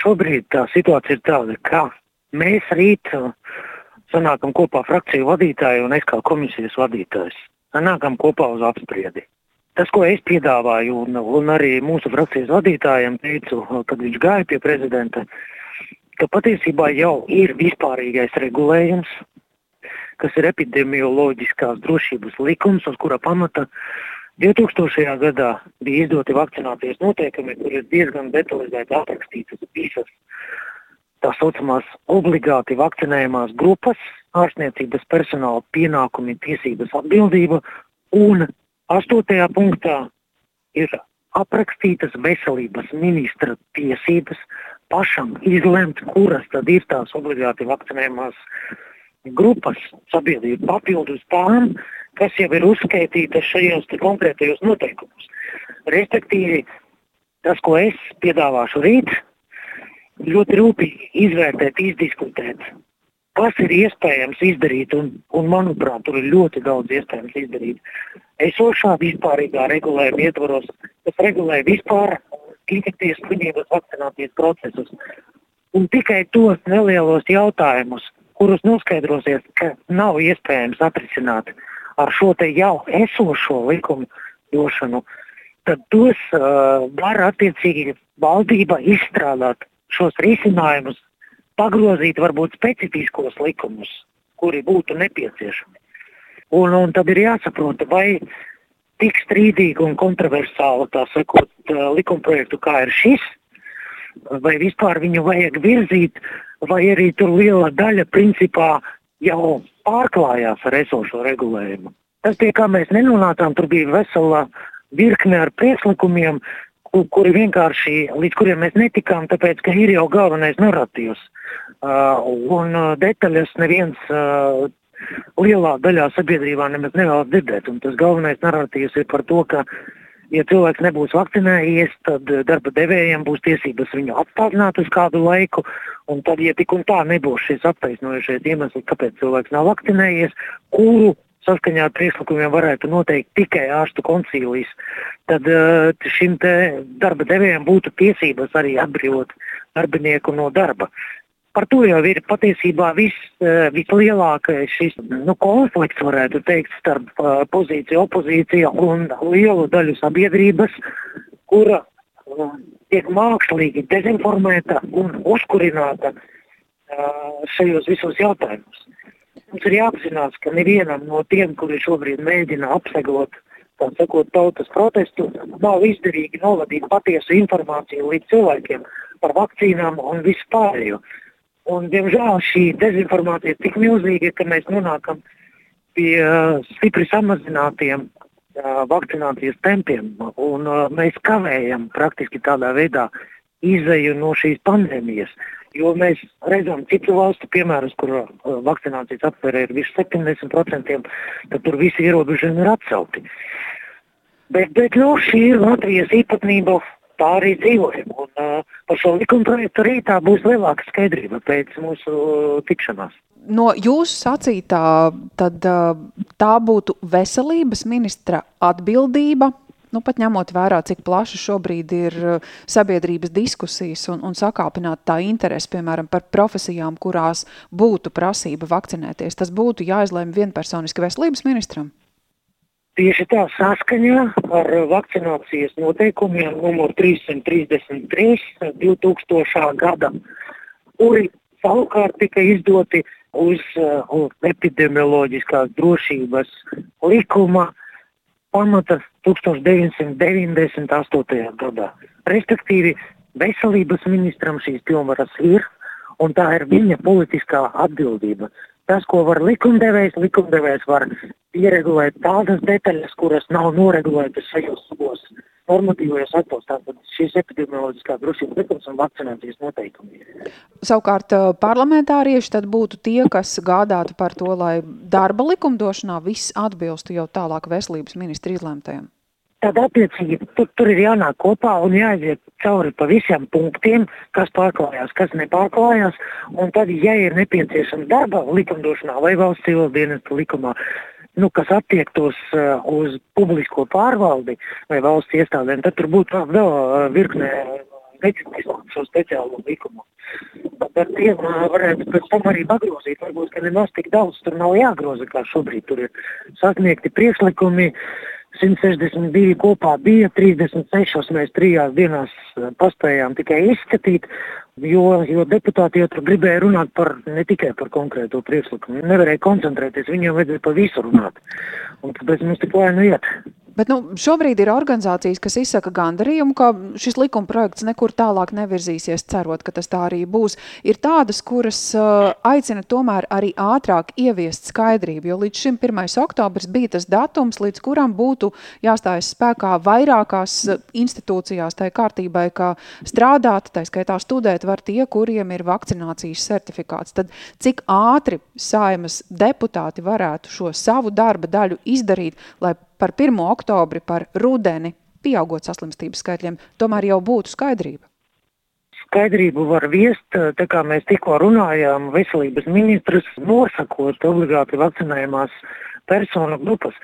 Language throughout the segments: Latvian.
šobrīd tā situācija ir tāda, ka mēs rīt uh, sanākam kopā frakciju vadītāji un es kā komisijas vadītājs. Sanākam kopā uz apspriedi. Tas, ko es piedāvāju, un, un arī mūsu frakcijas vadītājiem teicu, kad viņš gāja pie prezidenta, ka patiesībā jau ir vispārīgais regulējums, kas ir epidemioloģiskās drošības likums, uz kura pamata 2000. gadā bija izdoti vakcinācijas noteikumi, kur ir diezgan detalizēti aprakstītas visas tā saucamās obligāti vakcinējumās grupas, ārstniecības personāla pienākumi, tiesības atbildība, un astotajā punktā ir aprakstītas veselības ministra tiesības pašam izlemt, kuras tad ir tās obligāti vakcinējumās grupas sabiedrība papildus tām, kas jau ir uzskaitītas šajos konkrētajos noteikumos. Respektīvi, tas, ko es piedāvāšu rīt, ļoti rūpīgi izvērtēt, izdiskutēt, kas ir iespējams izdarīt, un, un manuprāt, tur ir ļoti daudz iespējams izdarīt. Esošā vispārīgā regulējuma ietvaros, kas regulē vispār infekcijas slimības vakcinācijas procesus. Un tikai tos nelielos jautājumus, kurus noskaidrosies, ka nav iespējams atrisināt ar šo te jau esošo likumu došanu, tad tos uh, var attiecīgi valdība izstrādāt šos risinājumus pagrozīt varbūt specifiskos likumus, kuri būtu nepieciešami. Un, un tad ir jāsaprot, vai tik strīdīga un kontroversāla tā sakot, likumprojektu kā ir šis, vai vispār viņu vajag virzīt, vai arī tur liela daļa principā jau pārklājās ar esošo regulējumu. Tas, pie kā mēs nenonācām, tur bija vesela virkne ar priekšlikumiem, kuri vienkārši līdz kuriem mēs netikām, tāpēc ka ir jau galvenais narratīvs. Uh, un uh, detaļas neviens uh, lielā daļā sabiedrībā nemaz nevēlas dzirdēt. Un tas galvenais narratīvs ir par to, ka, ja cilvēks nebūs vakcinējies, tad darba devējiem būs tiesības viņu apstādināt uz kādu laiku. Un tad, ja tik un tā nebūs šis attaisnojušies iemesls, kāpēc cilvēks nav vakcinējies, kuru saskaņā ar priekšlikumiem varētu noteikt tikai ārstu koncīlijas, tad uh, šim darba devējam būtu tiesības arī atbrīvot darbinieku no darba. Par to jau ir patiesībā vis, uh, vislielākais šis nu, konflikts, varētu teikt, starp uh, pozīciju, opozīciju un lielu daļu sabiedrības, kura uh, tiek mākslīgi dezinformēta un uzkurināta uh, šajos visos jautājumos. Mums ir jāapzinās, ka nevienam no tiem, kuri šobrīd mēģina apseglot sakot, tautas protestu, nav izdevīgi novadīt patiesu informāciju līdz cilvēkiem par vakcīnām un vispārējo. Un, diemžēl šī dezinformācija ir tik milzīga, ka mēs nonākam pie uh, stipri samazinātiem uh, vakcinācijas tempiem. Un, uh, mēs kavējam praktiski tādā veidā izēju no šīs pandēmijas. Jo mēs redzam citu valstu piemērus, kur uh, vakcinācijas aptvere ir virs 70%, tad tur visi ierobežojumi ir atcelti. Bet, bet nu, šī ir Latvijas īpatnība. Tā arī dzīvojam. Un, uh, par šo likumprojektu rītā būs lielāka skaidrība pēc mūsu uh, tikšanās. No jūsu sacītā, tad uh, tā būtu veselības ministra atbildība nu, pat ņemot vērā, cik plaša šobrīd ir sabiedrības diskusijas un, un sakāpināt tā interesi, piemēram, par profesijām, kurās būtu prasība vakcinēties, tas būtu jāizlēma vienpersoniski veselības ministram? Tieši tā saskaņā ar vakcinācijas noteikumiem numur 333 2000. gada, kuri savukārt tika izdoti uz uh, epidemioloģiskās drošības likuma pamata 1998. gadā. Respektīvi, veselības ministram šīs pilnvaras ir, un tā ir viņa politiskā atbildība. Tas, ko var likumdevējs, likumdevējs var ieregulēt tādas detaļas, kuras nav noregulētas šajos savos normatīvajos aktos, tātad šīs epidemioloģiskā drošības likums un vakcinācijas noteikumi. Savukārt parlamentārieši tad būtu tie, kas gādātu par to, lai darba likumdošanā viss atbilstu jau tālāk veselības ministra izlēmtajam. Tad, attiecīgi, tur, tur ir jānāk kopā un jāiziet cauri pa visiem punktiem, kas pārklājās, kas nepārklājās. Un tad, ja ir nepieciešams darba likumdošanā vai valsts civildienesta dienesta likumā, nu, kas attiektos uh, uz publisko pārvaldi vai valsts iestādēm, tad tur būtu vēl uh, virkne specifisku šo speciālo likumu. Ar tiem varētu pēc tam arī pagrozīt. Varbūt, ka nemaz tik daudz tur nav jāgroza, kā šobrīd tur ir sasniegti priekšlikumi. 162 kopā bija, 36 mēs trijās dienās paspējām tikai izskatīt, jo, jo deputāti jau tur gribēja runāt par, ne tikai par konkrēto priekšlikumu. Nevarēja koncentrēties, viņiem vajadzēja par visu runāt. Un tāpēc mums tik lēni iet. Bet nu, šobrīd ir organizācijas, kas izsaka gandarījumu, ka šis likuma projekts nekur tālāk nevirzīsies, cerot, ka tas tā arī būs. Ir tādas, kuras uh, aicina tomēr arī ātrāk ieviest skaidrību, jo līdz šim 1. oktobris bija tas datums, līdz kuram būtu jāstājas spēkā vairākās institūcijās tai kārtībai, kā strādāt, tā skaitā studēt var tie, kuriem ir vakcinācijas certifikāts. Tad cik ātri saimas deputāti varētu šo savu darba daļu izdarīt, lai par 1. oktobri, par rudeni, pieaugot saslimstības skaitļiem, tomēr jau būtu skaidrība? Skaidrību var viest, tā kā mēs tikko runājām, veselības ministrs nosakot obligāti vakcinējumās personu grupas.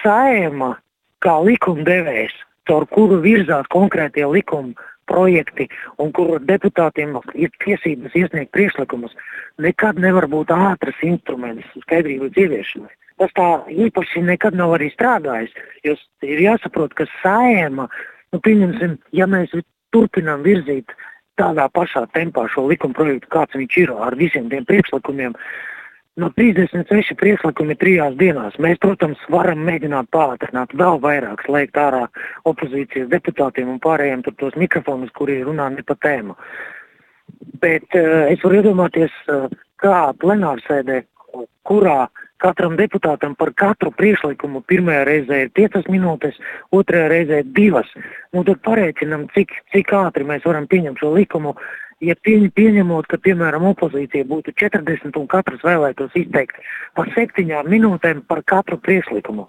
Saima kā likumdevējs, caur kuru virzās konkrētie likumi projekti un kur deputātiem ir tiesības iesniegt priekšlikumus, nekad nevar būt ātrs instruments skaidrības ieviešanai tas tā īpaši nekad nav arī strādājis. Jo ir jāsaprot, ka sēma, nu, pieņemsim, ja mēs turpinām virzīt tādā pašā tempā šo likuma projektu, kāds viņš ir ar visiem tiem priekšlikumiem. No 36 priekšlikumi trijās dienās mēs, protams, varam mēģināt pātrināt vēl vairāk, slēgt ārā opozīcijas deputātiem un pārējiem tos mikrofonus, kuri runā ne pa tēmu. Bet uh, es varu iedomāties, uh, kā plenārsēdē, kurā Katram deputātam par katru priekšlikumu pirmajā reizē ir 5 minūtes, otrajā reizē 2. Nu, tad parēķinam, cik, cik ātri mēs varam pieņemt šo likumu. Ja pieņ, pieņemot, ka, piemēram, opozīcija būtu 40 un katrs vēlētos izteikt par 7 minūtēm par katru priekšlikumu,